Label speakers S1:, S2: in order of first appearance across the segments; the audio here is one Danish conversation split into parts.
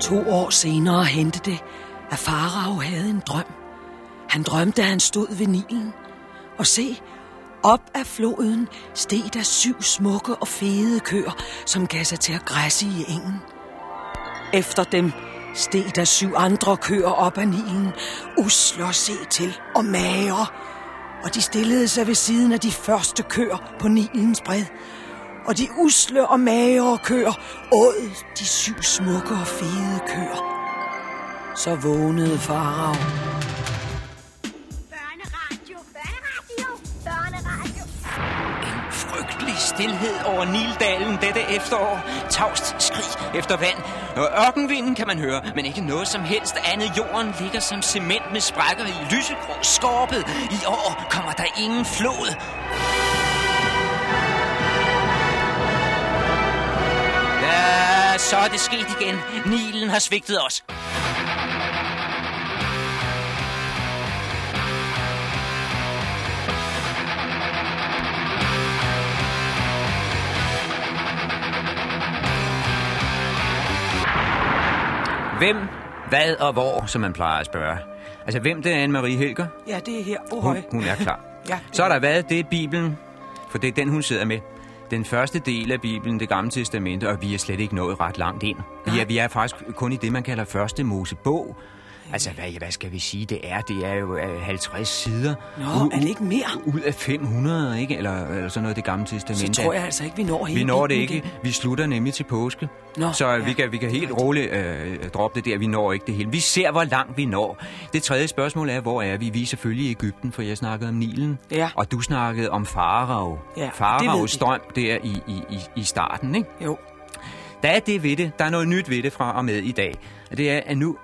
S1: To år senere hentede det, at Farao havde en drøm. Han drømte, at han stod ved Nilen. Og se, op af floden steg der syv smukke og fede køer, som gav sig til at græsse i engen. Efter dem steg der syv andre køer op af Nilen, usle at se til og mager. Og de stillede sig ved siden af de første køer på Nilens bred. Og de usle og magre køer åd de syv smukke og fede køer. Så vågnede Farao.
S2: Børneradio, børneradio, børneradio.
S3: En frygtelig stillhed over Nildalen dette efterår. Tavst skrig efter vand. Og ørkenvinden kan man høre, men ikke noget som helst andet. Jorden ligger som cement med sprækker i lysegrå skorpet. I år kommer der ingen flod. Ja, så er det sket igen. Nilen har svigtet os. Hvem, hvad og hvor, som man plejer at spørge. Altså, hvem det er Anne-Marie Helger?
S1: Ja, det er her. Oh,
S3: Hun, hun er klar.
S1: Ja.
S3: Så er der været, det er Bibelen, for det er den, hun sidder med. Den første del af Bibelen, det gamle testamente, og vi er slet ikke nået ret langt ind. Vi er, vi er faktisk kun i det, man kalder første Mosebog. Altså, hvad, hvad skal vi sige, det er? Det er jo øh, 50 sider.
S1: Nå,
S3: U-
S1: er det ikke mere?
S3: Ud af 500, ikke? Eller, eller sådan noget, det gamle testamente.
S1: Så tror jeg altså ikke, vi når hele
S3: Vi når det ikke. Vi slutter nemlig til påske.
S1: Nå,
S3: så
S1: ja.
S3: vi, kan, vi kan helt roligt øh, droppe det der. Vi når ikke det hele. Vi ser, hvor langt vi når. Det tredje spørgsmål er, hvor er vi? Vi er selvfølgelig i Ægypten, for jeg snakkede om Nilen.
S1: Ja.
S3: Og du snakkede om Farao.
S1: Ja,
S3: Faraos strøm der i, i, i, i starten, ikke?
S1: Jo.
S3: Der er det ved det. Der er noget nyt ved det fra og med i dag. Det er, at nu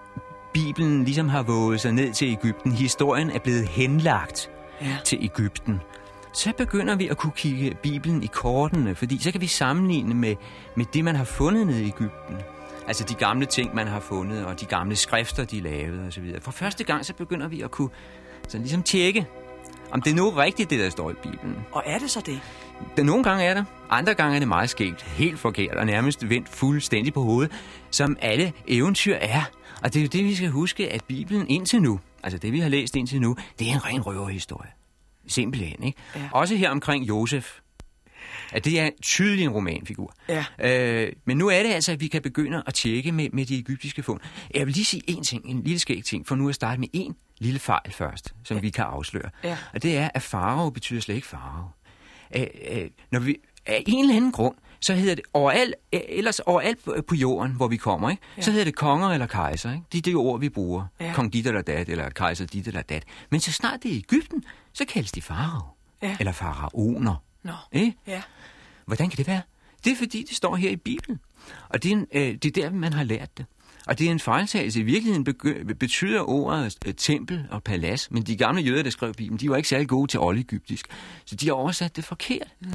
S3: Bibelen ligesom har våget sig ned til Ægypten. Historien er blevet henlagt
S1: Ja.
S3: til Ægypten. Så begynder vi at kunne kigge Bibelen i kortene, fordi så kan vi sammenligne med, med det, man har fundet nede i Ægypten. Altså de gamle ting, man har fundet, og de gamle skrifter, de lavede osv. For første gang, så begynder vi at kunne så ligesom tjekke, om det er nu rigtigt, det der står i Bibelen.
S1: Og er det så det?
S3: Det, nogle gange er det, andre gange er det meget skægt, helt forkert og nærmest vendt fuldstændig på hovedet, som alle eventyr er. Og det er jo det, vi skal huske, at Bibelen indtil nu, altså det, vi har læst indtil nu, det er en ren røverhistorie. Simpelthen, ikke?
S1: Ja.
S3: Også her omkring Josef. At det er tydeligt en romanfigur.
S1: Ja.
S3: Øh, men nu er det altså, at vi kan begynde at tjekke med, med de egyptiske fund. Jeg vil lige sige en ting, en lille skæg ting, for nu at starte med en lille fejl først, som ja. vi kan afsløre.
S1: Ja.
S3: Og det er, at farao betyder slet ikke farao. Øh, øh, når vi, af en eller anden grund, så hedder det overalt, øh, ellers overalt på, jorden, hvor vi kommer, ikke? Ja. så hedder det konger eller kejser. Ikke? Det er det ord, vi bruger.
S1: Ja.
S3: Kong dit eller dat, eller kejser dit eller dat. Men så snart det er i Ægypten, så kaldes de farao.
S1: Ja.
S3: Eller faraoner.
S1: Nå.
S3: Ikke?
S1: Ja.
S3: Hvordan kan det være? Det er fordi, det står her i Bibelen. Og det er, øh, det er der, man har lært det. Og det er en fejltagelse. I virkeligheden betyder ordet øh, tempel og palads, men de gamle jøder, der skrev Bibelen, de var ikke særlig gode til oldegyptisk. Så de har oversat det forkert.
S1: Nå,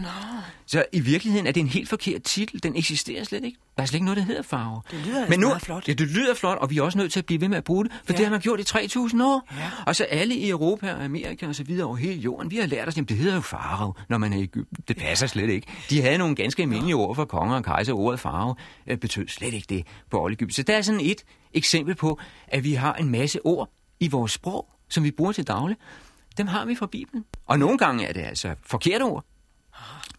S3: Så i virkeligheden er det en helt forkert titel. Den eksisterer slet ikke. Der er slet ikke noget, der hedder farve.
S1: Det lyder altså
S3: Men nu,
S1: meget flot.
S3: Ja, det lyder flot, og vi er også nødt til at blive ved med at bruge det, for
S1: Ja.
S3: det har man gjort i 3.000 år.
S1: Ja.
S3: Og så alle i Europa og Amerika og så videre over hele jorden, vi har lært os, at det hedder jo farve, når man er i Egypten. Det passer slet ikke. De havde nogle ganske almindelige ord for konger og kejser. Ordet farve øh, betød slet ikke det på oldegypten. Så der er sådan et eksempel på, at vi har en masse ord i vores sprog, som vi bruger til daglig. Dem har vi fra Bibelen. Og nogle gange er det altså forkerte ord.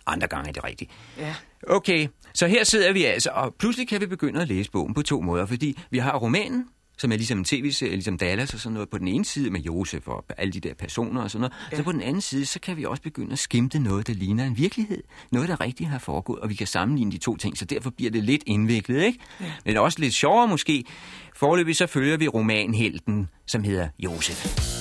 S3: Andre gange er det rigtigt.
S1: ja.
S3: Okay, så her sidder vi altså, og pludselig kan vi begynde at læse bogen på to måder, fordi vi har romanen, som er ligesom en tv-serie, ligesom Dallas og sådan noget, på den ene side med Josef og alle de der personer og sådan noget. Ja. Så på den anden side, så kan vi også begynde at skimte noget, der ligner en virkelighed. Noget, der rigtig har foregået, og vi kan sammenligne de to ting, så derfor bliver det lidt indviklet, ikke? Ja. Men også lidt sjovere måske. Forløbig så følger vi romanhelten, som hedder Josef.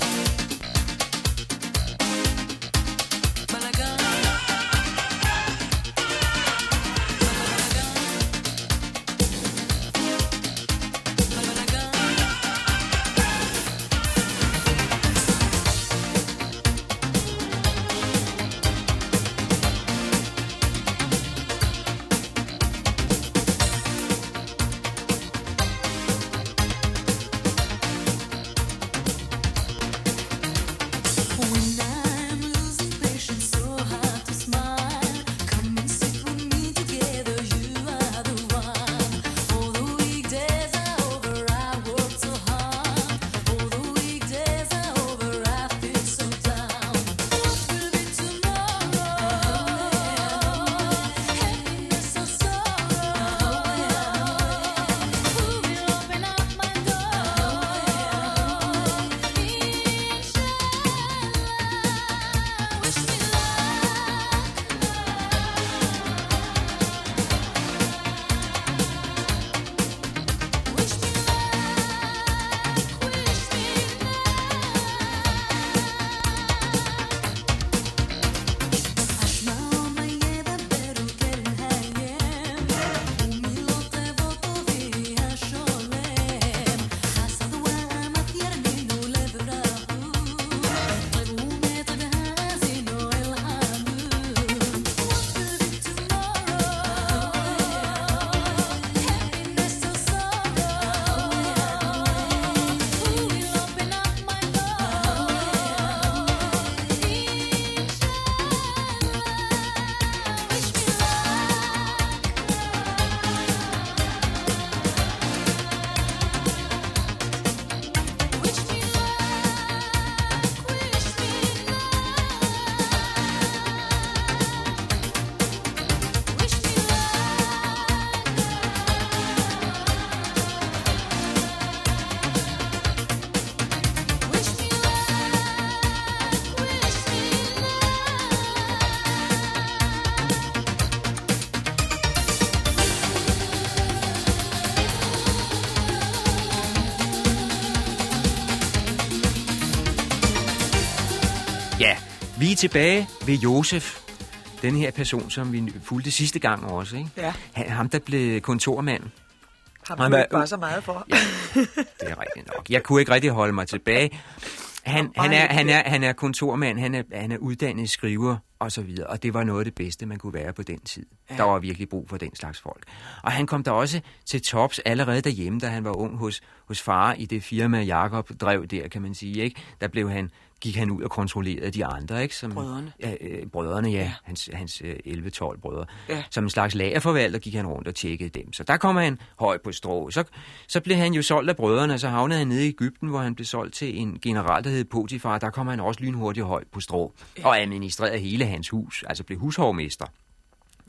S3: Tilbage ved Josef, den her person, som vi fulgte sidste gang også. Ikke?
S1: Ja.
S3: Han, ham, der blev kontormand. Ikke
S1: ikke bare så meget for?
S3: Ja, det er rigtigt nok. Jeg kunne ikke rigtig holde mig tilbage. Han, han, er, han, er, han er kontormand, han er, han er uddannet skriver og så videre, og det var noget af det bedste, man kunne være på den tid. Ja. Der var virkelig brug for den slags folk. Og han kom der også til tops allerede derhjemme, da han var ung hos, hos far i det firma, Jakob drev der, kan man sige. Ikke? Der blev han, gik han ud og kontrollerede de andre. Ikke? Som,
S1: Brødrene.
S3: Ja, øh, brødrene, ja. ja. Hans, hans øh, 11-12 brødre.
S1: Ja.
S3: Som en slags lagerforvalter gik han rundt og tjekkede dem. Så der kom han højt på strå. Så, så blev han jo solgt af brødrene, og så havnede han nede i Ægypten, hvor han blev solgt til en general, der hed Potifar. Der kom han også lynhurtigt højt på strå. Ja. Og administrerede hele hans hus, altså blev hushovmester.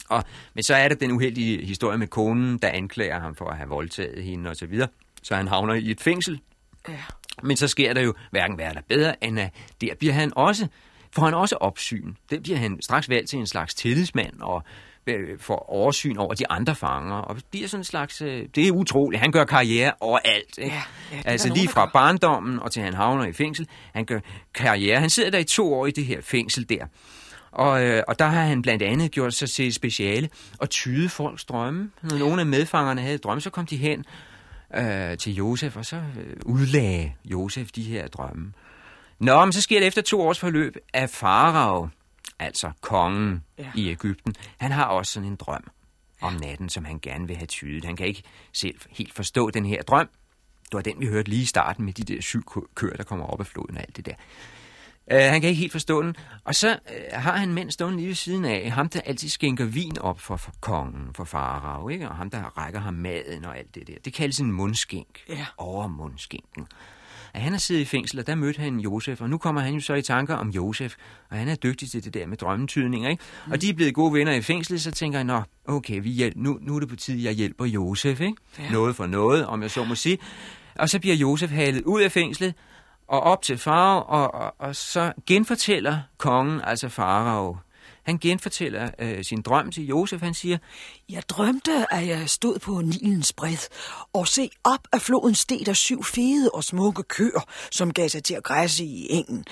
S3: Og, men så er der den uheldige historie med konen, der anklager ham for at have voldtaget hende og så videre. Så han havner i et fængsel.
S1: Ja.
S3: Men så sker der jo hverken værre eller bedre, end at der bliver han også, får han også opsyn. Der bliver han straks valgt til en slags tillidsmand og øh, får oversyn over de andre fanger. Og bliver sådan en slags, øh, det er utroligt, han gør karriere overalt. Ikke?
S1: Ja, ja,
S3: altså lige fra
S1: gør.
S3: barndommen og til han havner i fængsel. Han gør karriere. Han sidder der i to år i det her fængsel der. Og, øh, og der har han blandt andet gjort sig til speciale og tyde folks drømme. Når nogle af medfangerne havde drømme, så kom de hen øh, til Josef, og så øh, udlagde Josef de her drømme. Nå, men så sker det efter to års forløb, at Farao, altså kongen
S1: Ja.
S3: i Ægypten, han har også sådan en drøm om natten, som han gerne vil have tydet. Han kan ikke selv helt forstå den her drøm. Det var den, vi hørte lige i starten med de der syv kø- køer, der kommer op af floden og alt det der. Uh, han kan ikke helt forstå den. Og så uh, har han mænd stående lige ved siden af. Ham, der altid skænker vin op for, for kongen, for farao, ikke? Og ham, der rækker ham maden og alt det der. Det kaldes en mundskænk.
S1: Ja.
S3: Over mundskænken. Og han har siddet i fængsel, og der mødte han Josef, og nu kommer han jo så i tanker om Josef, og han er dygtig til det der med drømmetydninger, ikke? Mm. Og de er blevet gode venner i fængslet, så tænker han, nå, okay, vi hjæl- nu, nu er det på tide, jeg hjælper Josef, ikke?
S1: Ja.
S3: Noget for noget, om jeg så må sige. Og så bliver Josef halet ud af fængslet, og op til farao, og, og, og så genfortæller kongen, altså farao, han genfortæller øh, sin drøm til Josef. Han siger,
S1: jeg drømte, at jeg stod på Nilens bred, og se op af floden steg der syv fede og smukke køer, som gav sig til at græsse i engen.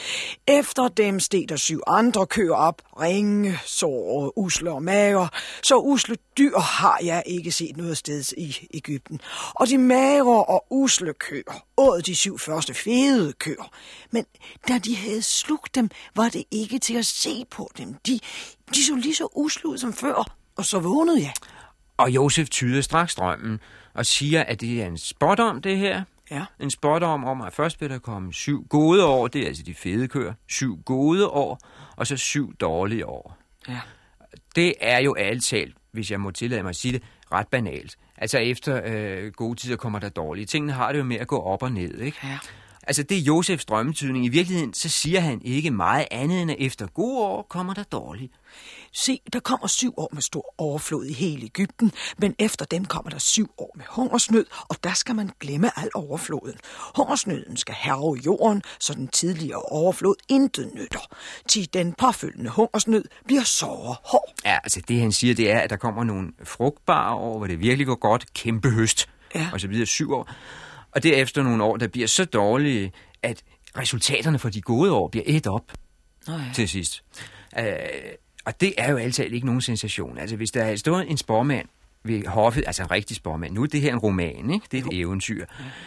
S1: Efter dem steg der syv andre køer op, ringe, sår, usle og mager. Så usle dyr har jeg ikke set noget sted i Ægypten. Og de magre og usle køer åd de syv første fede køer. Men da de havde slugt dem, var det ikke til at se på dem. De, de så lige så usle ud som før, og så vågnede jeg.
S3: og Josef tyder straks drømmen, og siger, at det er en spot om det her.
S1: Ja.
S3: En spot om, om at først vil der komme syv gode år, det er altså de fede køer, syv gode år, og så syv dårlige år.
S1: Ja.
S3: Det er jo alt talt, hvis jeg må tillade mig at sige det, ret banalt. Altså efter øh, gode tider kommer der dårlige. Tingene har det jo med at gå op og ned, ikke?
S1: Ja.
S3: Altså det er Josefs drømmetydning. I virkeligheden, så siger han ikke meget andet end, at efter gode år kommer der dårlige.
S1: Se, der kommer syv år med stor overflod i hele Ægypten, men efter dem kommer der syv år med hungersnød, og der skal man glemme al overfloden. Hungersnøden skal herve jorden, så den tidligere overflod intet nytter. Til den påfølgende hungersnød bliver såre hård.
S3: Ja, altså det han siger, det er, at der kommer nogle frugtbare år, hvor det virkelig går godt, kæmpe høst,
S1: Ja.
S3: og så videre syv år. Og derefter nogle år, der bliver så dårlige, at resultaterne for de gode år bliver et op
S1: Nå ja.
S3: til sidst. Øh, og det er jo altid ikke nogen sensation. Altså hvis der er stået en spormand ved hoffet, altså en rigtig spormand, nu er det her en roman, ikke? det er et eventyr,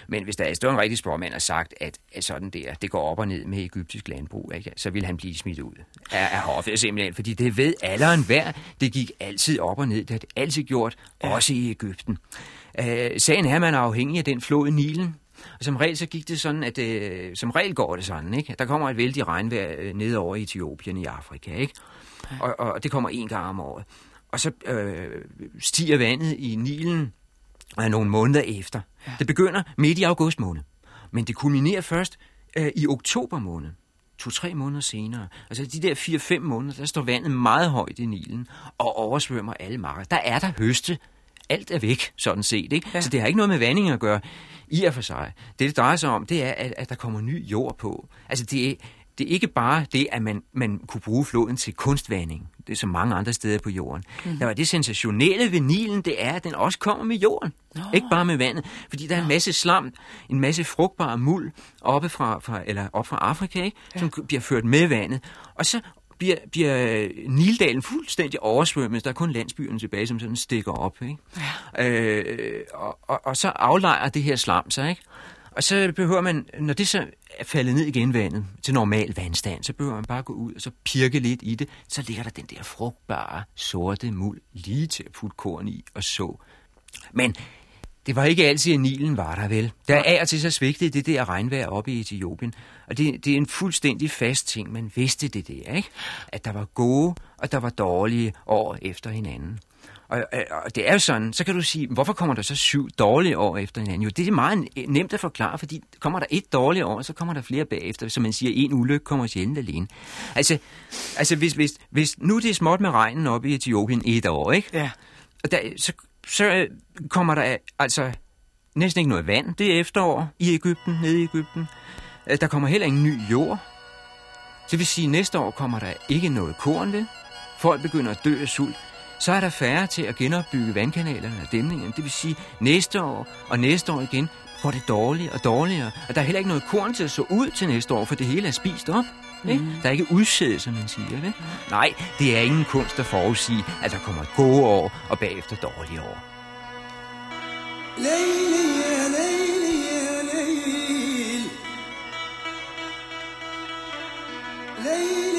S3: men hvis der er stået en rigtig spormand og sagt, at, at sådan der, det går op og ned med egyptisk landbrug, ikke? så vil han blive smidt ud af, af hoffet simpelthen, fordi det ved alle og enhver, det gik altid op og ned, det har det altid gjort, ja. også i Ægypten. Øh, sagen er, at man er afhængig af den flod Nilen, og som regel så gik det sådan, at øh, som regel går det sådan, ikke? Der kommer et vældig regnvejr øh, ned over Etiopien i Afrika, ikke? Og, og det kommer en gang om året. Og så øh, stiger vandet i Nilen øh, nogle måneder efter. Ja. Det begynder midt i august måned, men det kulminerer først øh, i oktober måned. To-tre måneder senere. Altså de der fire-fem måneder, der står vandet meget højt i Nilen og oversvømmer alle marker. Der er der høste. Alt er væk, sådan set. Ikke? Ja. Så det har ikke noget med vanding at gøre i og for sig. Det, det drejer sig om, det er, at, at der kommer ny jord på. Altså det det er ikke bare det, at man, man kunne bruge floden til kunstvanding. Det er som mange andre steder på jorden. Mm. Der var det sensationelle ved Nilen, det er, at den også kommer med jorden. Nå. Ikke bare med vandet. Fordi der er en masse slam, en masse frugtbar muld oppe fra, fra, eller op fra Afrika, ikke? som bliver ført med vandet. Og så
S4: bliver, bliver Nildalen fuldstændig oversvømmet. Der er kun landsbyerne tilbage, som sådan stikker op. Ikke? Ja. Øh, og, og, og så aflejer det her slam sig, ikke? Og så behøver man, når det så er faldet ned igen vandet til normal vandstand, så behøver man bare gå ud og så pirke lidt i det. Så ligger der den der frugtbare sorte muld lige til at putte korn i og så. Men det var ikke altid, at Nilen var der vel. Der er af og til så svigtede det der regnvejr oppe i Etiopien. Og det, det er en fuldstændig fast ting, man vidste det der, ikke? At der var gode, og der var dårlige år efter hinanden. Og, og det er jo sådan, så kan du sige, hvorfor kommer der så syv dårlige år efter hinanden? Jo, det er meget nemt at forklare, fordi kommer der et dårligt år, så kommer der flere bagefter. Som man siger, en ulykke kommer sjældent alene. Altså, altså hvis, hvis, hvis nu det er småt med regnen op i Etiopien et år, ikke?
S1: Ja.
S4: Og der, så, så kommer der altså næsten ikke noget vand det efterår i Ægypten, nede i Ægypten. Øh, Der kommer heller ingen ny jord. Det vil sige, at næste år kommer der ikke noget korn ved. Folk begynder at dø af sult så er der færre til at genopbygge vandkanalerne og dæmningerne. Det vil sige, næste år og næste år igen går det dårligere og dårligere. Og der er heller ikke noget korn til at så ud til næste år, for det hele er spist op. Ikke? Mm. Der er ikke udsæde, som man siger. Ikke? Nej, det er ingen kunst at forudsige, at der kommer gode år og bagefter dårlige år.
S5: Lady,
S4: lady. Lay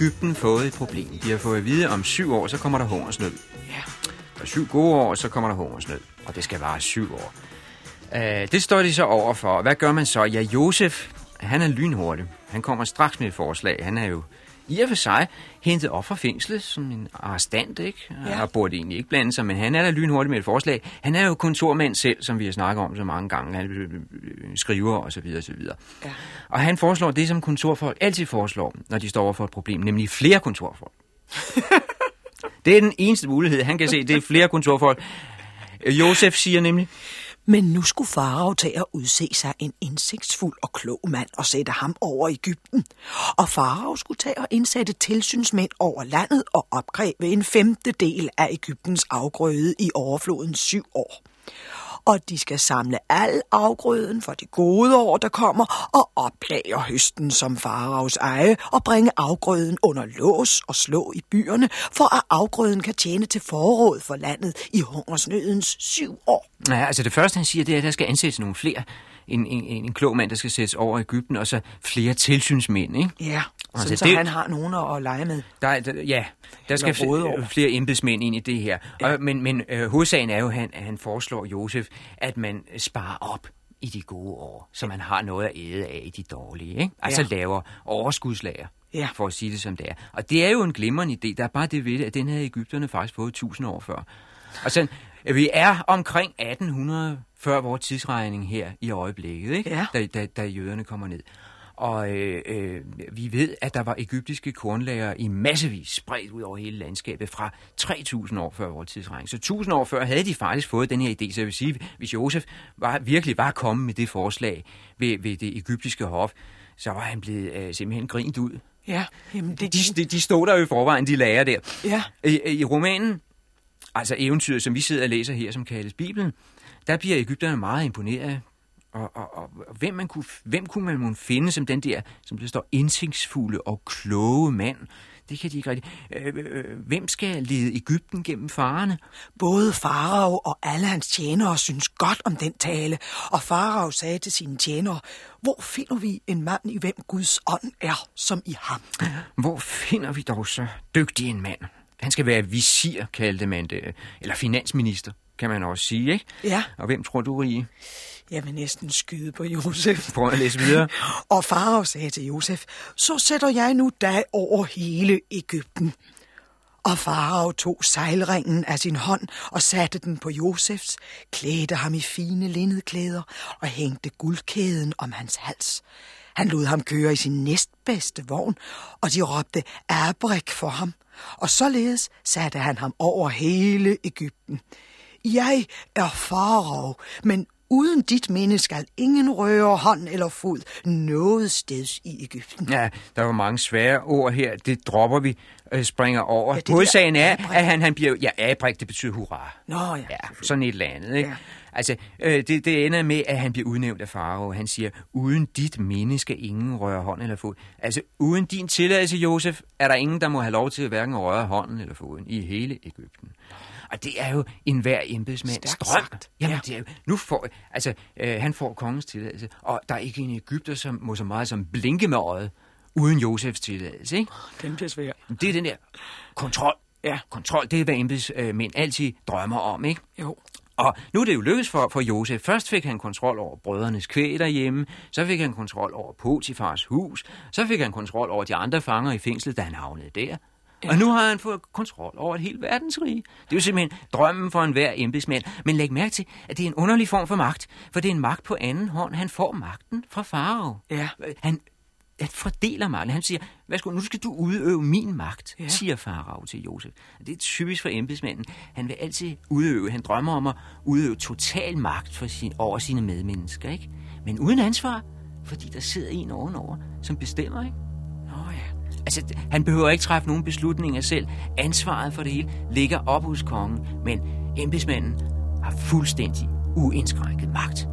S4: Ægypten fået et problem. De har fået at vide, at om syv år, så kommer der hungersnød.
S1: Ja.
S3: syv gode år, så kommer der hungersnød, og det skal vare syv år. Øh, det står de så over for. Hvad gør man så? Ja, Josef, han er lynhurtig. Han kommer straks med et forslag. Han er jo i og for sig hentet op fra fængslet som en arrestant, ikke? Ja. Han burde egentlig ikke blande sig, men han er da lynhurtig med et forslag. Han er jo kontormand selv, som vi har snakket om så mange gange. Han øh, øh, skriver og så videre og så videre. Ja. Og han foreslår det, som kontorfolk altid foreslår, når de står over for et problem, nemlig flere kontorfolk. det er den eneste mulighed, han kan se. Det er flere kontorfolk. Josef siger nemlig,
S1: men nu skulle farao til at udse sig en indsigtsfuld og klog mand og sætte ham over Ægypten. Og farao skulle tage og indsætte tilsynsmænd over landet og opkræve en femtedel af Ægyptens afgrøde i overflodens syv år. Og de skal samle al afgrøden for de gode år, der kommer, og oplager høsten som faraos eje, og bringe afgrøden under lås og slå i byerne, for at afgrøden kan tjene til forråd for landet i hungersnødens syv år.
S3: Ja, altså det første, han siger, det er, at der skal ansættes nogle flere. En, en, en, klog mand, der skal sættes over Ægypten, og så flere tilsynsmænd, ikke?
S1: Ja,
S3: Altså,
S1: så
S3: det-
S1: han har nogen at lege med.
S3: Der, der, ja, der skal flere embedsmænd ind i det her. Ja. Og, men men øh, hovedsagen er jo, at han, han foreslår Josef, at man sparer op i de gode år, så man har noget at æde af i de dårlige. Ikke? Altså
S1: Ja.
S3: laver overskudslager,
S1: Ja.
S3: for at sige det som det er. Og det er jo en glimrende idé. Der er bare det ved det, at den havde Ægypterne faktisk fået 1000 år før. Og sådan, vi er omkring 1800 før vores tidsregning her i øjeblikket, ikke?
S1: Ja.
S3: Da, da, da jøderne kommer ned. Og øh, øh, vi ved, at der var egyptiske kornlager i massevis spredt ud over hele landskabet fra 3000 år før vores tidsregning. Så 1000 år før havde de faktisk fået den her idé. Så jeg vil sige, hvis Josef var, virkelig var kommet med det forslag ved, ved det egyptiske hof, så var han blevet øh, simpelthen grint ud.
S1: Ja, jamen det,
S3: De, de, de stod der jo i forvejen, de lærer der.
S1: Ja.
S3: I, I romanen, altså eventyret, som vi sidder og læser her, som kaldes Bibelen, der bliver Ægypterne meget imponeret. Og, og, og og hvem, man kunne, hvem kunne man finde som den der, som der står, indsigtsfulde og kloge mand? Det kan de ikke rigtig. Øh, øh, hvem skal lede Ægypten gennem farerne?
S1: Både farao og alle hans tjenere synes godt om den tale, og farao sagde til sine tjenere, hvor finder vi en mand, i hvem Guds ånd er, som i ham?
S3: Hvor finder vi dog så dygtig en mand? Han skal være visir, kaldte man det. Eller finansminister, kan man også sige, ikke?
S1: Ja.
S3: Og hvem tror du, Rie?
S1: Jeg vil næsten skyde på Josef.
S3: Prøv at læse videre.
S1: Og farao sagde til Josef, så sætter jeg nu dig over hele Ægypten. Og farao tog sejlringen af sin hånd og satte den på Josefs, klædte ham i fine linnedklæder og hængte guldkæden om hans hals. Han lod ham køre i sin næstbedste vogn, og de råbte Abrik for ham. Og således satte han ham over hele Ægypten. Jeg er farao, men uden dit minde skal ingen røre hånd eller fod noget steds i Ægypten.
S3: Ja, der var mange svære ord her. Det dropper vi, øh, springer over.
S1: Ja,
S3: Hovedsagen er,
S1: abrik.
S3: at han, han bliver... Ja, abrik, det betyder hurra.
S1: Nå ja,
S3: Ja, sådan et eller andet, ikke?
S1: Ja.
S3: Ja. Altså, øh, det, det ender med, at han bliver udnævnt af Farao. Han siger, uden dit minde skal ingen røre hånd eller fod. Altså, uden din tilladelse, Josef, er der ingen, der må have lov til at hverken røre hånden eller foden i hele Ægypten. Og det er jo en hver embedsmands
S1: Stærkt
S3: drøm.
S1: sagt.
S3: Jamen,
S1: Ja.
S3: det er, jo- nu får, altså, øh, han får kongens tilladelse, og der er ikke en Ægypter, som må så meget som blinke med øjet, uden Josefs tilladelse, ikke?
S1: Den bliver svær.
S3: Det er den der kontrol.
S1: Ja.
S3: Kontrol, det er, hvad embedsmænd altid drømmer om, ikke?
S1: Jo.
S3: Og nu er det jo lykkedes for, for Josef. Først fik han kontrol over brødrenes kvæg derhjemme, så fik han kontrol over Potifars hus, så fik han kontrol over de andre fanger i fængslet, da han havnede der. Ja. Og nu har han fået kontrol over et helt verdensrige. Det er jo simpelthen drømmen for enhver embedsmand. Men læg mærke til, at det er en underlig form for magt, for det er en magt på anden hånd. Han får magten fra farao.
S1: Ja.
S3: Han, han fordeler magten. Han siger, værsgo, nu skal du udøve min magt,
S1: Ja.
S3: ja. siger farao til Josef. Og det er typisk for embedsmanden. Han vil altid udøve, han drømmer om at udøve total magt for sin, over sine medmennesker, ikke? Men uden ansvar, fordi der sidder en ovenover, som bestemmer, ikke? Altså, han behøver ikke træffe nogen beslutninger selv. Ansvaret for det hele ligger op hos kongen, men embedsmanden har fuldstændig uindskrænket magt.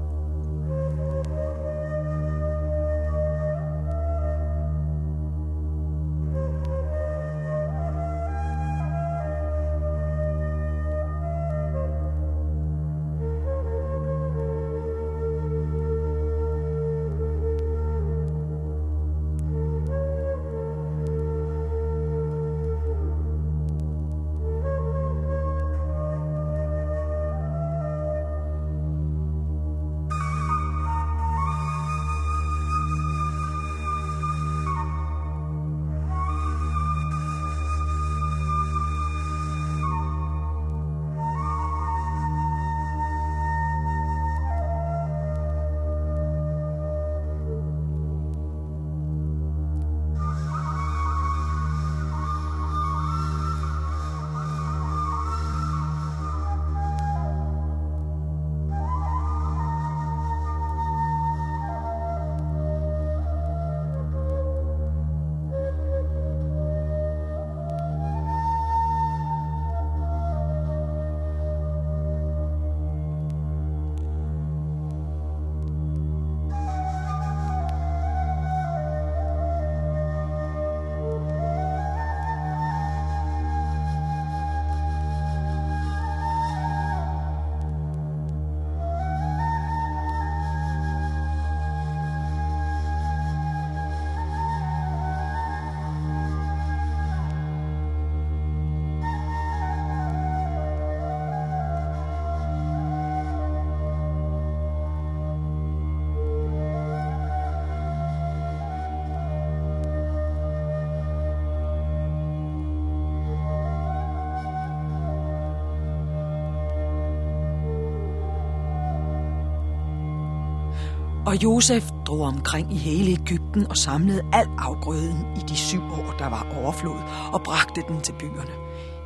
S1: Og Josef drog omkring i hele Ægypten og samlede al afgrøden i de syv år, der var overflod, og bragte den til byerne.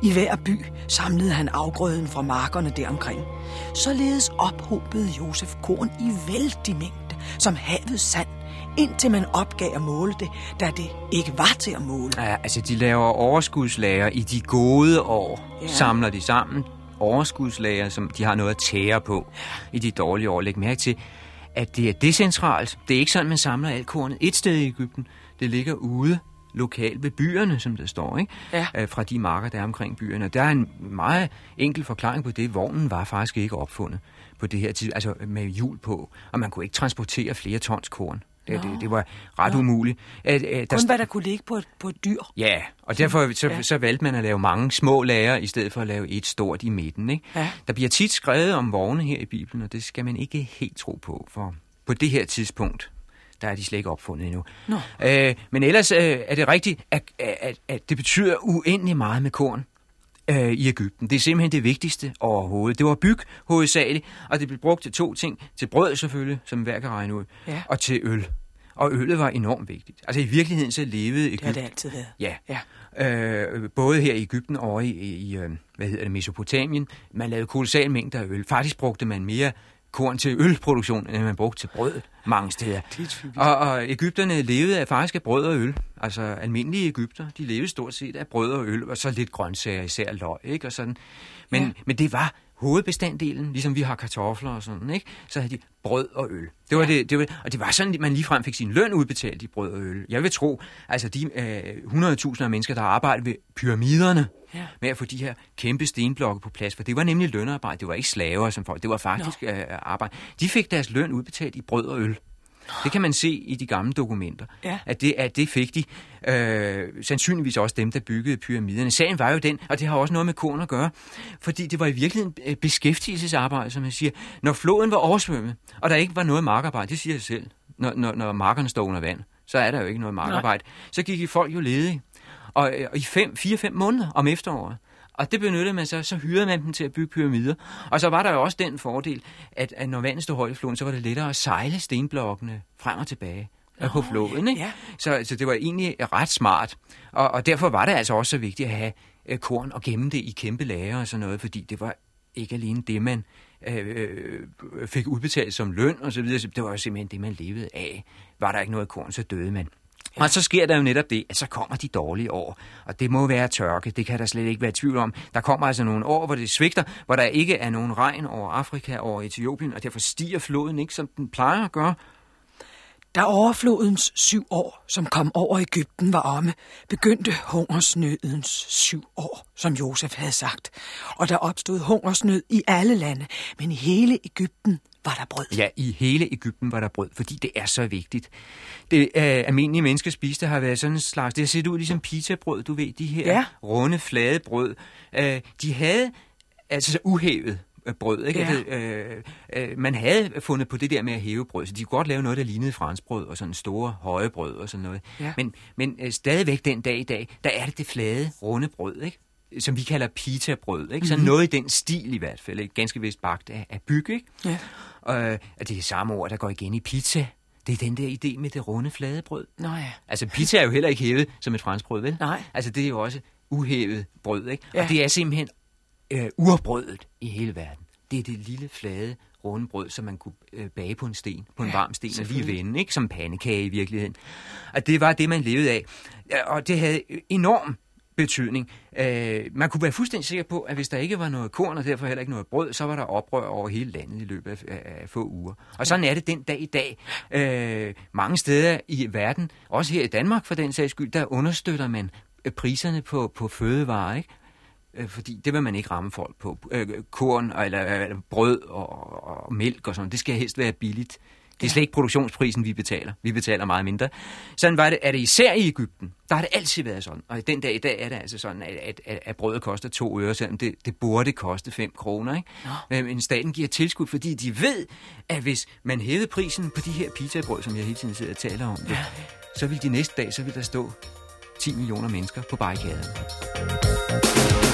S1: I hver by samlede han afgrøden fra markerne deromkring. Således ophobede Josef korn i vældig mængde, som havet sand, indtil man opgav at måle det, da det ikke var til at måle.
S3: Ja, altså, de laver overskudslager i de gode år.
S1: Ja.
S3: Ja. Samler de sammen. Overskudslager, som de har noget at tære på i de dårlige år. Læg mærke til, at det er decentralt. Det er ikke sådan, man samler alt kornet et sted i Ægypten. Det ligger ude lokalt ved byerne, som der står, ikke?
S1: Ja.
S3: Øh, fra de marker, der er omkring byerne. Der er en meget enkel forklaring på det. Vognen var faktisk ikke opfundet på det her tid, altså med hjul på, og man kunne ikke transportere flere tons korn. Det, det, det var ret umuligt. At, at, der
S1: Kun hvad der kunne ligge på et, på et dyr.
S3: Ja, og derfor så,
S1: ja.
S3: så valgte man at lave mange små lager, i stedet for at lave et stort i midten. Ikke?
S1: Ja.
S3: Der bliver tit skrevet om vogne her i Bibelen, og det skal man ikke helt tro på, for på det her tidspunkt, der er de slet ikke opfundet endnu.
S1: Nå.
S3: Øh, men ellers øh, er det rigtigt, at, at, at det betyder uendelig meget med korn øh, i Ægypten. Det er simpelthen det vigtigste overhovedet. Det var byg hovedsageligt, og det blev brugt til to ting. Til brød selvfølgelig, som hver kan regne ud,
S1: Ja.
S3: og til øl. Og øllet var enormt vigtigt. Altså i virkeligheden så levede
S1: Det har
S3: Ægypten...
S1: det altid været.
S3: Ja.
S1: Ja.
S3: Øh, både her i Ægypten og i, i øh, hvad hedder det, Mesopotamien. Man lavede kolossal mængder af øl. Faktisk brugte man mere korn til ølproduktion, end man brugte til brød mange steder.
S1: Er.
S3: Og, og Ægypterne levede af faktisk af brød og øl. Altså almindelige Ægypter, de levede stort set af brød og øl, og så lidt grøntsager, især løg, ikke? Og sådan. Men,
S1: ja.
S3: men det var hovedbestanddelen, ligesom vi har kartofler og sådan, ikke? Så havde de brød og øl. Det var ja. det, det var, og det var sådan, at man ligefrem fik sin løn udbetalt i brød og øl. Jeg vil tro, altså de øh, 100.000 af mennesker, der arbejdede ved pyramiderne,
S1: Ja.
S3: med at få de her kæmpe stenblokke på plads, for det var nemlig lønarbejde, det var ikke slaver som folk, det var faktisk øh, arbejde. De fik deres løn udbetalt i brød og øl. Det kan man se i de gamle dokumenter,
S1: Ja.
S3: at, det, at det fik de. Øh, sandsynligvis også dem, der byggede pyramiderne. Sagen var jo den, og det har også noget med korn at gøre, fordi det var i virkeligheden øh, beskæftigelsesarbejde, som jeg siger. Når floden var oversvømmet, og der ikke var noget markarbejde, det siger jeg selv, når, når, når markerne står under vand, så er der jo ikke noget markarbejde. Så gik folk jo ledige, og, øh, og i fem, fire-fem måneder om efteråret. Og det benyttede man så, så hyrede man dem til at bygge pyramider. Og så var der jo også den fordel, at, at når vandet stod højt i floden, så var det lettere at sejle stenblokkene frem og tilbage oh, på floden. Ikke?
S1: ja.
S3: Så, så det var egentlig ret smart. Og, og derfor var det altså også så vigtigt at have øh, korn og gemme det i kæmpe lager og sådan noget, fordi det var ikke alene det, man øh, øh, fik udbetalt som løn og så videre. Det var jo simpelthen det, man levede af. Var der ikke noget korn, så døde man. Ja. Og så sker der jo netop det, at så kommer de dårlige år. Og det må være tørke, det kan der slet ikke være tvivl om. Der kommer altså nogle år, hvor det svigter, hvor der ikke er nogen regn over Afrika, over Etiopien, og derfor stiger floden ikke, som den plejer at gøre.
S1: Da overflodens syv år, som kom over Ægypten, var omme, begyndte hungersnødens syv år, som Josef havde sagt. Og der opstod hungersnød i alle lande, men i hele Ægypten var der brød.
S3: Ja, i hele Ægypten var der brød, fordi det er så vigtigt. Det øh, almindelige mennesker spiste har været sådan en slags, det har set ud ligesom pizzabrød, du ved, de her
S1: Ja.
S3: runde, flade brød. Øh, de havde altså uhævet brød, ikke?
S1: Ja.
S3: Altså, øh, øh, man havde fundet på det der med at hæve brød, så de kunne godt lave noget, der lignede franskbrød og sådan store høje brød og sådan noget.
S1: Ja.
S3: Men, men øh, stadigvæk den dag i dag, der er det det flade, runde brød, ikke? som vi kalder pita-brød. Ikke? Så noget i den stil i hvert fald. Ikke? Ganske vist bagt af, af byg. Ikke?
S1: Ja.
S3: Og øh, det er det samme ord, der går igen i pizza. Det er den der idé med det runde, flade brød.
S1: Nå ja.
S3: Altså pizza er jo heller ikke hævet som et franskbrød, vel?
S1: Nej.
S3: Altså det er jo også uhævet brød, ikke?
S1: Ja.
S3: Og det er simpelthen øh, urbrødet i hele verden. Det er det lille, flade, runde brød, som man kunne øh, bage på en sten, på en
S1: Ja,
S3: varm sten og lige vende, ikke? Som pandekage i virkeligheden. Og det var det, man levede af. Og det havde enorm betydning. Øh, man kunne være fuldstændig sikker på, at hvis der ikke var noget korn, og derfor heller ikke noget brød, så var der oprør over hele landet i løbet af, af, af få uger. Og sådan er det den dag i dag. Øh, mange steder i verden, også her i Danmark for den sags skyld, der understøtter man øh, priserne på, på fødevarer, ikke? Øh, fordi det vil man ikke ramme folk på. Øh, korn eller, eller brød og, og mælk og sådan, det skal helst være billigt. Det er slet ikke produktionsprisen, vi betaler. Vi betaler meget mindre. Sådan var det, er det især i Ægypten. Der har det altid været sådan. Og den dag i dag er det altså sådan, at, at, at, at brødet koster to øre, selvom det, det burde koste 5 kroner. Ikke? Men, men staten giver tilskud, fordi de ved, at hvis man hævede prisen på de her pizzabrød, som jeg hele tiden sidder og taler om, det, så vil de næste dag, så vil der stå 10 millioner mennesker på barrikaderne.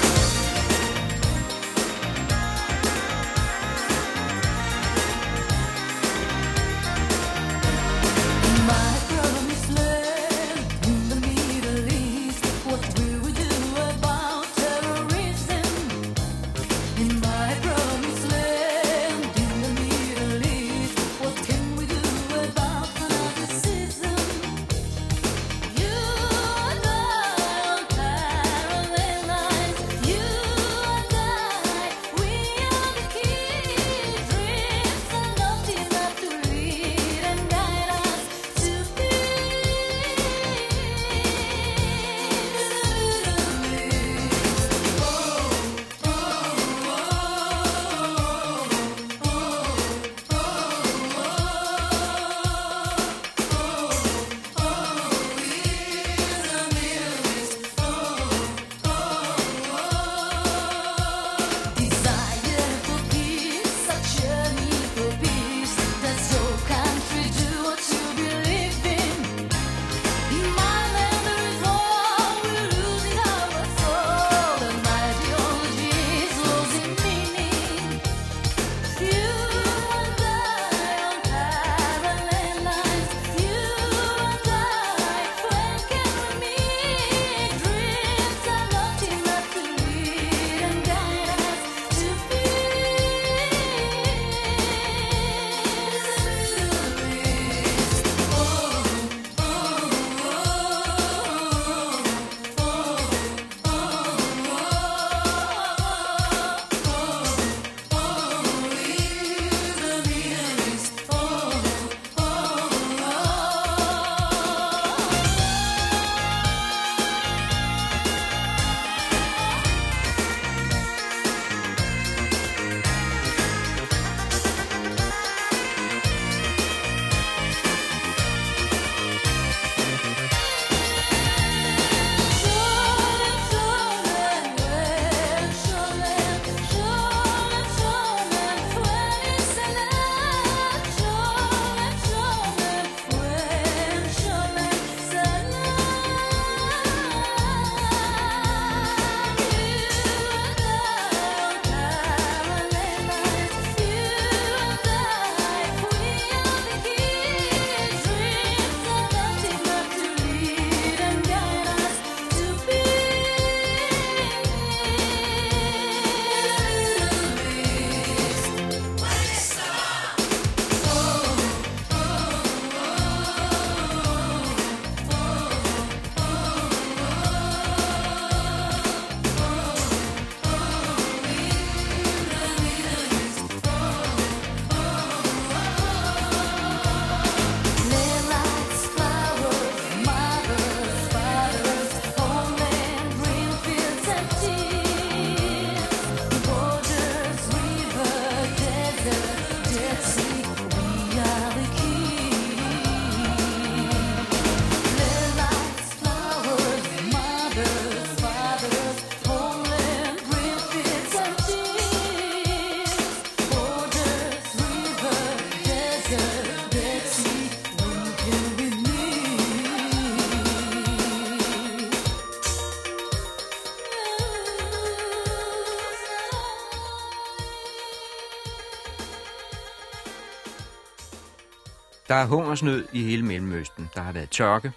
S3: Er hungersnød i hele Mellemøsten. Der har været tørke,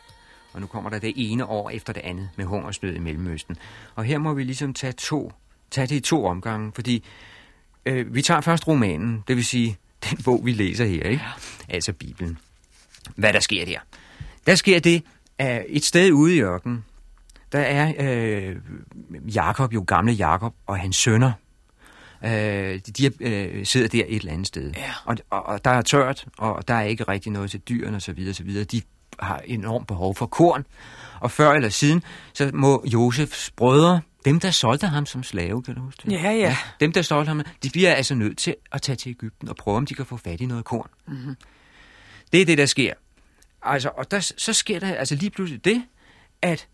S3: og nu kommer der det ene år efter det andet med hungersnød i Mellemøsten. Og her må vi ligesom tage, to, tage det i to omgange, fordi øh, vi tager først romanen, det vil sige den bog, vi læser her, ikke? Altså Bibelen. Hvad der sker der? Der sker det, at et sted ude i ørkenen, der er øh, Jakob, jo gamle Jakob, og hans sønner, Øh, de de øh, sidder der et eller andet sted.
S1: Ja.
S3: Og, og, og der er tørt, og der er ikke rigtig noget til dyrene osv. videre. De har enormt behov for korn. Og før eller siden, så må Josefs brødre, dem der solgte ham som slave, kan du huske det?
S1: Ja, ja.
S3: Dem der solgte ham, de bliver altså nødt til at tage til Ægypten og prøve, om de kan få fat i noget korn. Mm-hmm. Det er det, der sker. Altså, og der, så sker der altså lige pludselig det, at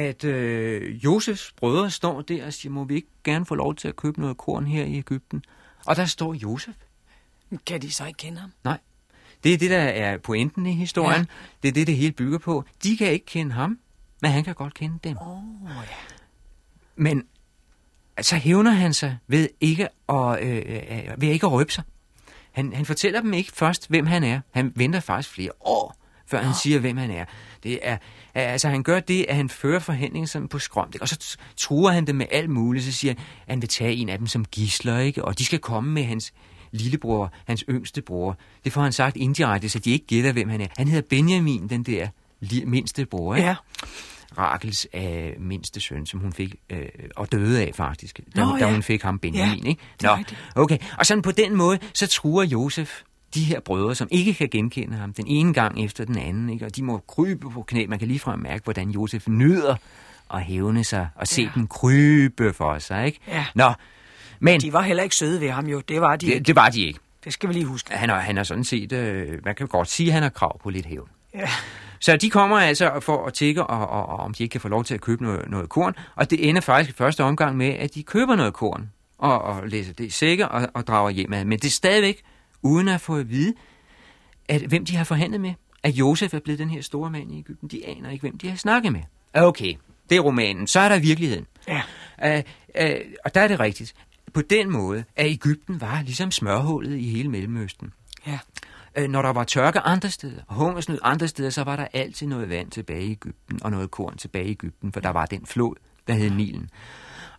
S3: at øh, Josefs brødre står der og siger, må vi ikke gerne få lov til at købe noget korn her i Ægypten? Og der står Josef.
S1: Kan de så ikke kende ham?
S3: Nej. Det er det, der er pointen i historien. Ja. Det er det, det hele bygger på. De kan ikke kende ham, men han kan godt kende dem.
S1: Oh, ja.
S3: Men så hævner han sig ved ikke at, øh, øh, ved ikke at røbe sig. Han, han fortæller dem ikke først, hvem han er. Han venter faktisk flere år, før han siger, hvem han er. Det er, altså han gør det, at han fører forhandlingen sådan på skrømt, og så truer han dem med alt muligt, så siger han, at han vil tage en af dem som gisler, ikke? og de skal komme med hans lillebror, hans yngste bror. Det får han sagt indirekte, så de ikke gætter, hvem han er. Han hedder Benjamin, den der mindste bror, ikke?
S1: Ja.
S3: Rakels øh, mindste søn, som hun fik, øh, og døde af faktisk, da,
S1: Nå,
S3: da
S1: ja.
S3: hun fik ham Benjamin.
S1: Ja,
S3: ikke? Nå, okay. Og sådan på den måde, så truer Josef de her brødre, som ikke kan genkende ham, den ene gang efter den anden, ikke? og de må krybe på knæ. Man kan ligefrem mærke, hvordan Josef nyder at hævne sig og se
S1: Ja.
S3: dem krybe for sig. Ikke?
S1: Ja.
S3: Nå, men
S1: De var heller ikke søde ved ham jo. Det var de det,
S3: det, det var de ikke.
S1: det skal vi lige huske.
S3: Han har, han har sådan set, øh, man kan godt sige, at han har krav på lidt hævn.
S1: Ja.
S3: Så de kommer altså for at tække, og, og, og om de ikke kan få lov til at købe noget, noget korn. Og det ender faktisk i første omgang med, at de køber noget korn og, og læser det i sækker og, og drager hjem af. Men det er stadigvæk uden at få at vide, at, hvem de har forhandlet med. At Josef er blevet den her store mand i Ægypten. De aner ikke, hvem de har snakket med. Okay, det er romanen. Så er der virkeligheden.
S1: Ja.
S3: Uh, uh, og der er det rigtigt. På den måde, at Ægypten var ligesom smørhullet i hele Mellemøsten.
S1: Ja.
S3: Øh, når der var tørke andre steder, og hungersnød andre steder, så var der altid noget vand tilbage i Ægypten, og noget korn tilbage i Ægypten, for der var den flod, der hed Nilen.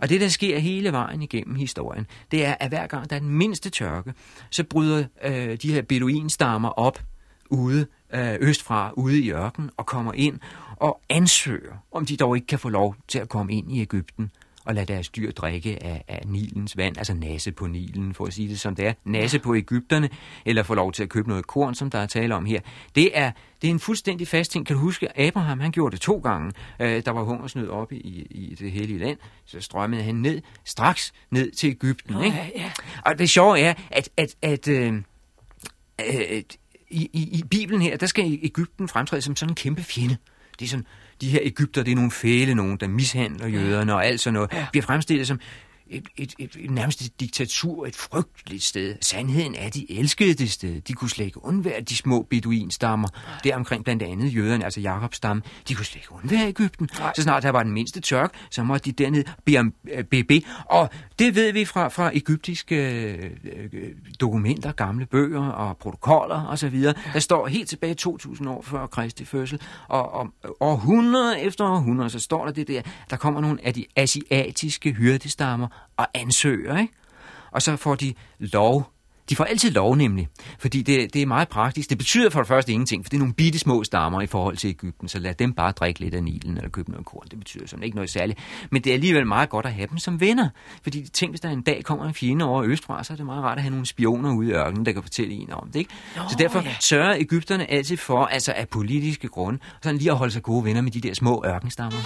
S3: Og det, der sker hele vejen igennem historien, det er, at hver gang der er den mindste tørke, så bryder øh, de her beduinstammer op ude øh, østfra, ude i ørken, og kommer ind og ansøger, om de dog ikke kan få lov til at komme ind i Ægypten og lade deres dyr drikke af, af Nilens vand, altså nasse på Nilen, for at sige det som det er. Nasse på Ægypterne, eller få lov til at købe noget korn, som der er tale om her. Det er, det er en fuldstændig fast ting. Kan du huske, Abraham han gjorde det to gange. Øh, der var hungersnød oppe i, i det hellige land, så strømmede han ned, straks ned til Ægypten.
S1: Nå,
S3: ikke?
S1: ja, ja.
S3: Og det sjove er, at, at, at øh, øh, i, i, i Bibelen her, der skal Ægypten fremtræde som sådan en kæmpe fjende. Det er sådan, de her Ægypter, det er nogle fæle nogen, der mishandler jøderne og alt sådan noget, bliver fremstillet som et, et, et, et nærmest et diktatur, et frygteligt sted. Sandheden er, at de elskede det sted. De kunne slet ikke undvære de små beduinstammer. Der omkring blandt andet jøderne, altså Jakobs stamme, de kunne slet ikke undvære Ægypten. Så snart der var den mindste tørk, så måtte de derned bede om øh, BB. Og det ved vi fra, fra egyptiske øh, øh, dokumenter, gamle bøger og protokoller osv. Der står helt tilbage 2000 år før Kristi fødsel, og om århundrede efter århundrede, så står der det der, der kommer nogle af de asiatiske hyrdestammer og ansøger, ikke? Og så får de lov. De får altid lov nemlig, fordi det, det er meget praktisk. Det betyder for det første ingenting, for det er nogle bitte små stammer i forhold til Ægypten, så lad dem bare drikke lidt af Nilen eller købe noget korn. Det betyder sådan ikke noget særligt. Men det er alligevel meget godt at have dem som venner, fordi tænk, hvis der en dag kommer en fjende over østfra, så er det meget rart at have nogle spioner ude i ørkenen, der kan fortælle en om det. Ikke?
S1: Nå,
S3: så derfor
S1: ja.
S3: sørger Ægypterne altid for, altså af politiske grunde, sådan lige at holde sig gode venner med de der små ørkenstammer.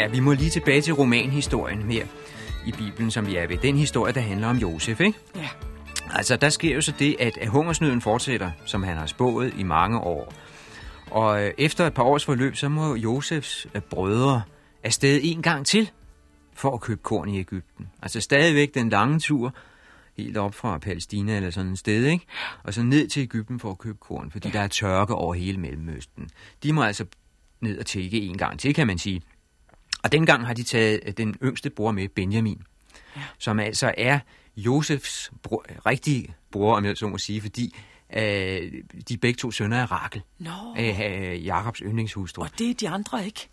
S3: Ja, vi må lige tilbage til romanhistorien her i Bibelen, som vi er ved. Den historie, der handler om Josef, ikke?
S1: Ja.
S3: Altså, der sker jo så det, at at hungersnøden fortsætter, som han har spået i mange år. Og øh, efter et par års forløb, så må Josefs øh, brødre afsted en gang til for at købe korn i Ægypten. Altså stadigvæk den lange tur, helt op fra Palæstina eller sådan et sted, ikke? Og så ned til Ægypten for at købe korn, fordi der er tørke over hele Mellemøsten. De må altså ned og tække en gang til, kan man sige. Og dengang har de taget øh, den yngste bror med, Benjamin, ja. som altså er Josefs bror, rigtige bror, om jeg så må sige, fordi øh, de er begge to sønner af Rakel,
S1: Nå,
S3: af øh, Jakobs yndlingshustru.
S1: og det er de andre ikke.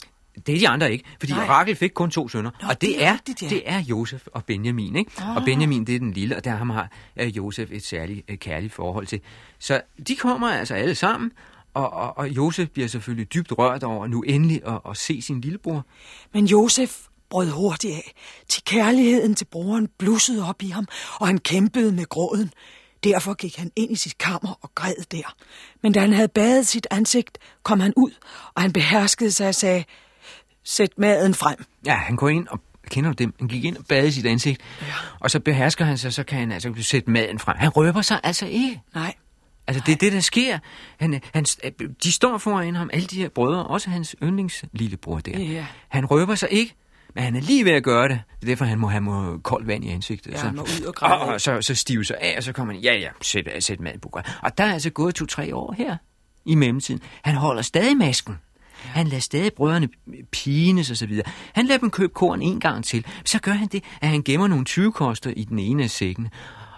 S3: Det er de andre ikke, fordi
S1: Nej.
S3: Rakel fik kun to sønner,
S1: Nå,
S3: og det,
S1: det er
S3: er,
S1: rigtigt, ja.
S3: det er Josef og Benjamin. Ikke?
S1: Ah.
S3: Og Benjamin, det er den lille, og der ham har øh, Josef et særligt øh, kærligt forhold til. Så de kommer altså alle sammen, og, og, og Josef bliver selvfølgelig dybt rørt over nu endelig at, at se sin lillebror.
S1: Men Josef brød hurtigt af, til kærligheden til broren blussede op i ham, og han kæmpede med gråden. Derfor gik han ind i sit kammer og græd der. Men da han havde badet sit ansigt, kom han ud, og han beherskede sig og sagde, sæt maden frem.
S3: Ja, han går ind og kender du dem? Han gik ind og badede sit ansigt, ja. og så behersker han sig, så kan han altså sætte maden frem. Han røber sig altså ikke.
S1: Nej,
S3: Altså, det er det, der sker. Han, han, de står foran ham, alle de her brødre, også hans yndlingslillebror der.
S1: Ja.
S3: Han røber sig ikke, men han er lige ved at gøre det. Det er derfor, han må have må koldt vand i ansigtet.
S1: Ja,
S3: så,
S1: han må ud og græde.
S3: og, og så, så stive sig af, og så kommer han, ja, ja, sæt, sæt mad på. Og der er altså gået to-tre år her i mellemtiden. Han holder stadig masken. Ja. Han lader stadig brødrene pines og så videre. Han lader dem købe korn en gang til. Så gør han det, at han gemmer nogle 20 koster i den ene af sækkene.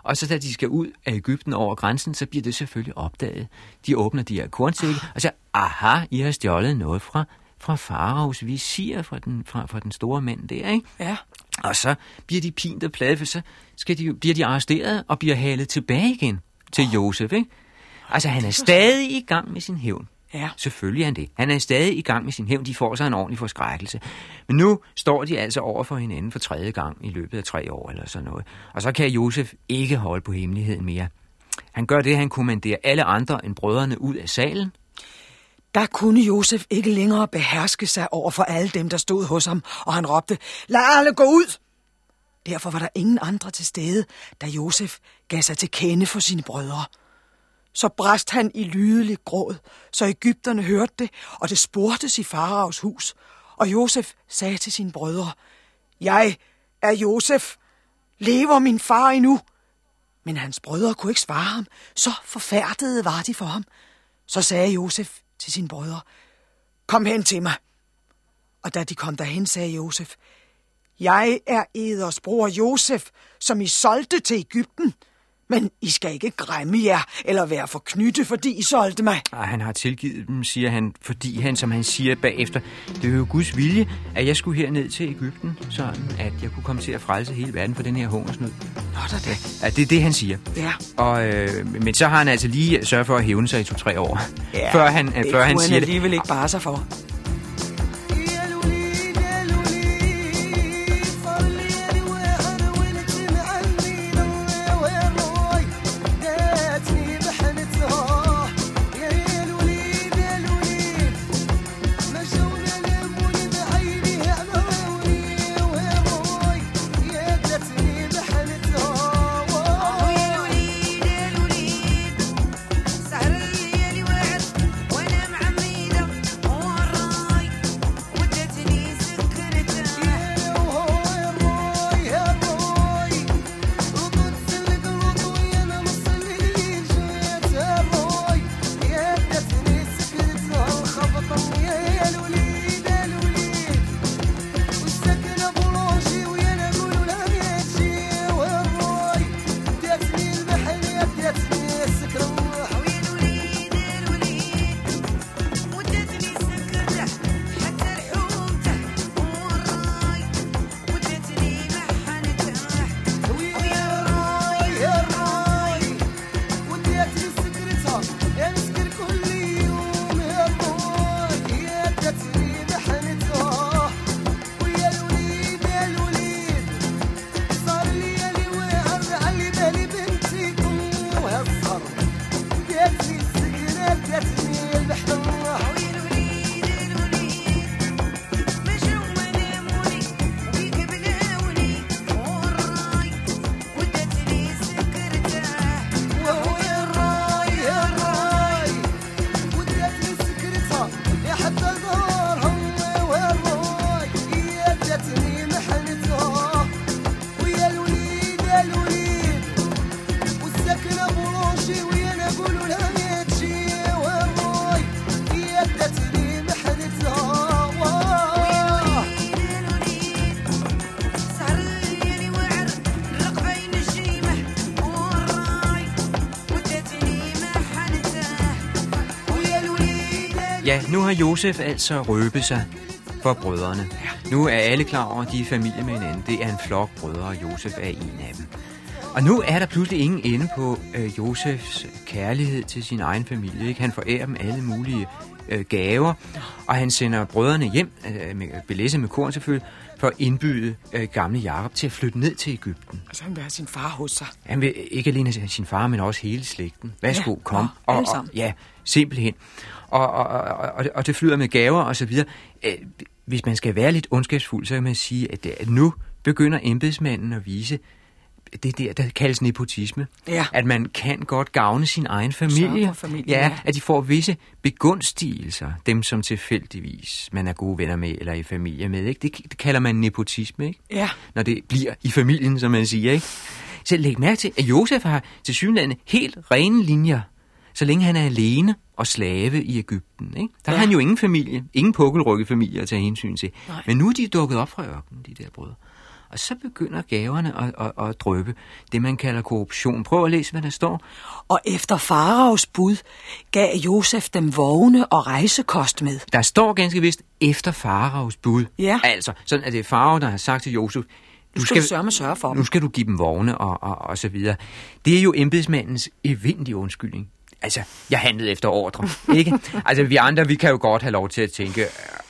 S3: Og så da de skal ud af Ægypten over grænsen, så bliver det selvfølgelig opdaget. De åbner de her kornsække, og så, aha, I har stjålet noget fra, fra faraos visir, fra den, fra, fra den store mand der, ikke?
S1: ja.
S3: Og så bliver de pint og plade, for så skal de, bliver de arresteret og bliver halet tilbage igen til Josef, ikke? Altså, han er stadig i gang med sin hævn.
S1: Ja.
S3: Selvfølgelig er han det. Han er stadig i gang med sin hævn. De får sig en ordentlig forskrækkelse. Men nu står de altså over for hinanden for tredje gang i løbet af tre år eller sådan noget. Og så kan Josef ikke holde på hemmeligheden mere. Han gør det, han kommanderer alle andre end brødrene ud af salen.
S1: Der kunne Josef ikke længere beherske sig over for alle dem, der stod hos ham, og han råbte, lad alle gå ud! Derfor var der ingen andre til stede, da Josef gav sig til kende for sine brødre. Så brast han i lydelig gråd, så Ægypterne hørte det, og det spurgtes i faraos hus. Og Josef sagde til sine brødre, Jeg er Josef. Lever min far endnu? Men hans brødre kunne ikke svare ham, så forfærdede var de for ham. Så sagde Josef til sine brødre, Kom hen til mig. Og da de kom derhen, sagde Josef, Jeg er eders bror Josef, som I solgte til Ægypten. Men I skal ikke græmme jer eller være for knytte, fordi I solgte mig.
S3: Og han har tilgivet dem, siger han, fordi han, som han siger bagefter, det er jo Guds vilje, at jeg skulle herned til Ægypten, sådan at jeg kunne komme til at frelse hele verden for den her hungersnød.
S1: Nå da det.
S3: Ja, det er det, han siger.
S1: Ja,
S3: Og, øh, men så har han altså lige sørget for at hævne sig i to-tre år,
S1: ja
S3: før han,
S1: det
S3: før han siger
S1: han
S3: det.
S1: alligevel ikke bare sig for.
S3: Har Josef altså røbet sig for brødrene. Nu er alle klar over, at de er familie med hinanden. Det er en flok brødre, og Josef er en af dem. Og nu er der pludselig ingen ende på øh, Josefs kærlighed til sin egen familie. Ikke? Han forærer dem alle mulige øh, gaver, og han sender brødrene hjem, øh, med, belæsset med korn selvfølgelig, for at indbyde øh, gamle Jakob til at flytte ned til Ægypten.
S1: Altså, han vil have sin far hos sig.
S3: Han vil ikke alene have sin far, men også hele slægten. Værsgo,
S1: Ja,
S3: kom.
S1: nå,
S3: og, og, ja, simpelthen. Og, og, og, og, det flyder med gaver og så videre. Øh, Hvis man skal være lidt ondskabsfuld, så kan man sige, at, at nu begynder embedsmanden at vise det der, der kaldes nepotisme.
S1: Ja.
S3: At man kan godt gavne sin egen familie.
S1: Familien,
S3: ja,
S1: ja.
S3: at de får visse begunstigelser, dem som tilfældigvis man er gode venner med eller i familie med. Ikke? Det, det kalder man nepotisme, ikke?
S1: Ja.
S3: når det bliver i familien, som man siger. Ikke? Så læg mærke til, at Josef har til synlande helt rene linjer, så længe han er alene og slave i Ægypten. Ikke? Der ja. Har han jo ingen familie, ingen pukkelrykket familie at tage hensyn til.
S1: Nej.
S3: Men nu er de dukket op fra ørkenen, de der brødre. Og så begynder gaverne at, at, at drøbe det, man kalder korruption. Prøv at læse, hvad der står.
S1: Og efter faraos bud gav Josef dem vogne og rejsekost med.
S3: Der står ganske vist efter faraos bud.
S1: Ja.
S3: Altså, sådan at det er farao, der har sagt til Josef,
S1: Du skal, du sørge sørge for
S3: Nu
S1: dem.
S3: skal du give dem vogne og, og, og så videre. Det er jo embedsmandens evindelige undskyldning. Altså, jeg handlede efter ordre, ikke? Altså, vi andre, vi kan jo godt have lov til at tænke, øh,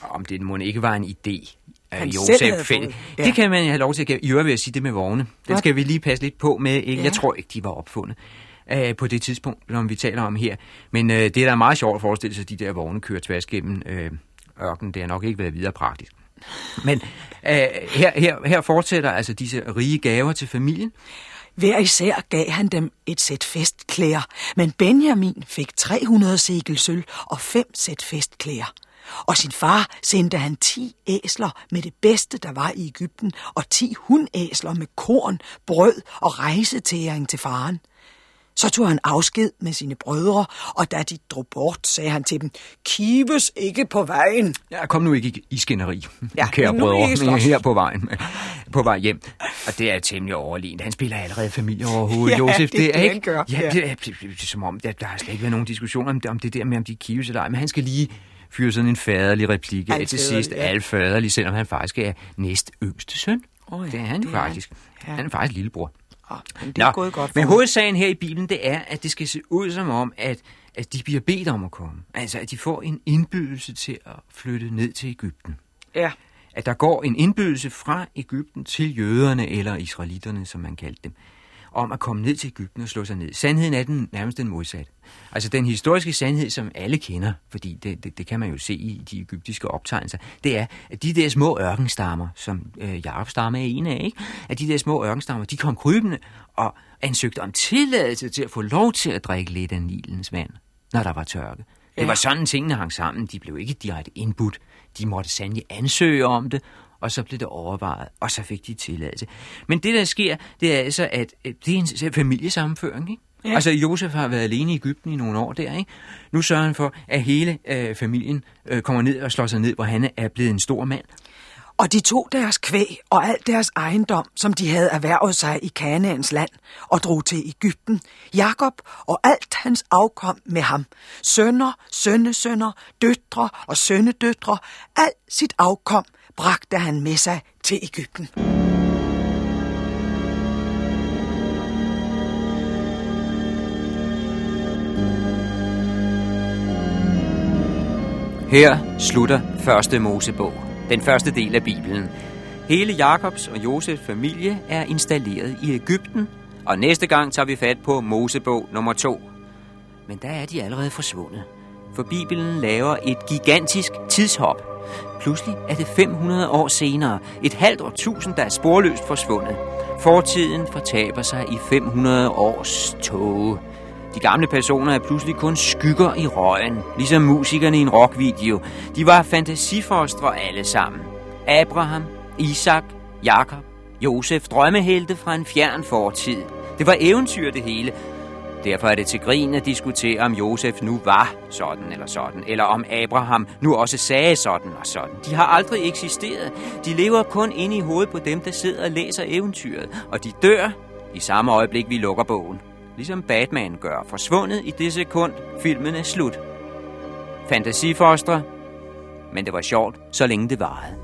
S3: om det må ikke var en idé. af
S1: Han
S3: Josef
S1: selv ja.
S3: Det kan man have lov til at gøre. I øvrigt vil jeg sige det med vogne. Den skal vi lige passe lidt på med. Ikke?
S1: Ja.
S3: Jeg tror ikke, de var opfundet øh, på det tidspunkt, som vi taler om her. Men øh, det er da meget sjovt at forestille sig, at de der vogne kører tværs gennem øh, ørkenen. Det har nok ikke været videre praktisk. Men øh, her, her, her fortsætter altså disse rige gaver til familien.
S1: Hver især gav han dem et sæt festklæder, men Benjamin fik 300 sekel sølv og fem sæt festklæder. Og sin far sendte han 10 æsler med det bedste, der var i Ægypten, og 10 hundæsler med korn, brød og rejsetæring til faren. Så tog han afsked med sine brødre, og da de drog bort, sagde han til dem, kives ikke på vejen.
S3: Ja, kom nu ikke i, i skænderi, ja, kære brødre, her på vejen, på vej hjem. Og det er temmelig overlegent. Han spiller allerede familie overhovedet,
S1: Ja,
S3: Josef.
S1: det er det,
S3: er
S1: han
S3: ikke,
S1: gør.
S3: Ja,
S1: Ja.
S3: det er, det, det, er som om, der, der har slet ikke været nogen diskussion om, om det der med, om de kives eller ej. Men han skal lige fyre sådan en faderlig replik af
S1: Han
S3: til sidst.
S1: ja.
S3: Alt faderlig, selvom han faktisk er næst yngste søn.
S1: Åh ja,
S3: det er han
S1: det er han.
S3: faktisk.
S1: Ja.
S3: Han er faktisk lillebror.
S1: Men det er gået godt for
S3: men
S1: ham.
S3: hovedsagen her i Bibelen, det er, at det skal se ud som om, at, at de bliver bedt om at komme. Altså, at de får en indbydelse til at flytte ned til Ægypten.
S1: Ja.
S3: At der går en indbydelse fra Ægypten til jøderne, eller israelitterne, som man kaldte dem, om at komme ned til Ægypten og slå sig ned. Sandheden er den nærmest den modsatte. Altså den historiske sandhed, som alle kender, fordi det, det, det kan man jo se i de egyptiske optegnelser, det er, at de der små ørkenstammer, som øh, Jakob stamme er en af, ikke? at de der små ørkenstammer, de kom krybende og ansøgte om tilladelse til at få lov til at drikke lidt af Nilens vand, når der var tørke. Det var sådan, tingene hang sammen. De blev ikke direkte indbudt. De måtte sandelig ansøge om det, og så blev det overvejet, og så fik de tilladelse. Men det, der sker, det er altså, at det er en familiesammenføring, ikke?
S1: Ja.
S3: Altså, Josef har været alene i Ægypten i nogle år der, ikke? Nu sørger han for, at hele øh, familien øh, kommer ned og slår sig ned, hvor han er blevet en stor mand.
S1: Og de tog deres kvæg og alt deres ejendom, som de havde erhvervet sig i Kanaans land, og drog til Ægypten. Jakob og alt hans afkom med ham. Sønner, sønnesønner, døtre og sønnedøtre, alt sit afkom bragte han med sig til Ægypten.
S3: Her slutter første Mosebog, den første del af Bibelen. Hele Jakobs og Josefs familie er installeret i Ægypten, og næste gang tager vi fat på Mosebog nummer 2. Men der er de allerede forsvundet, for Bibelen laver et gigantisk tidshop. Pludselig er det 500 år senere, et halvt årtusind, der er sporløst forsvundet. Fortiden fortaber sig i 500 års tåge. De gamle personer er pludselig kun skygger i røgen, ligesom musikerne i en rockvideo. De var fantasifostre alle sammen. Abraham, Isak, Jakob, Josef, drømmehelte fra en fjern fortid. Det var eventyr det hele. Derfor er det til grin at diskutere, om Josef nu var sådan eller sådan, eller om Abraham nu også sagde sådan og sådan. De har aldrig eksisteret. De lever kun inde i hovedet på dem, der sidder og læser eventyret, og de dør i samme øjeblik, vi lukker bogen. Ligesom Batman gør, forsvundet i det sekund, filmen er slut. fantasifostre, men det var sjovt, så længe det varede.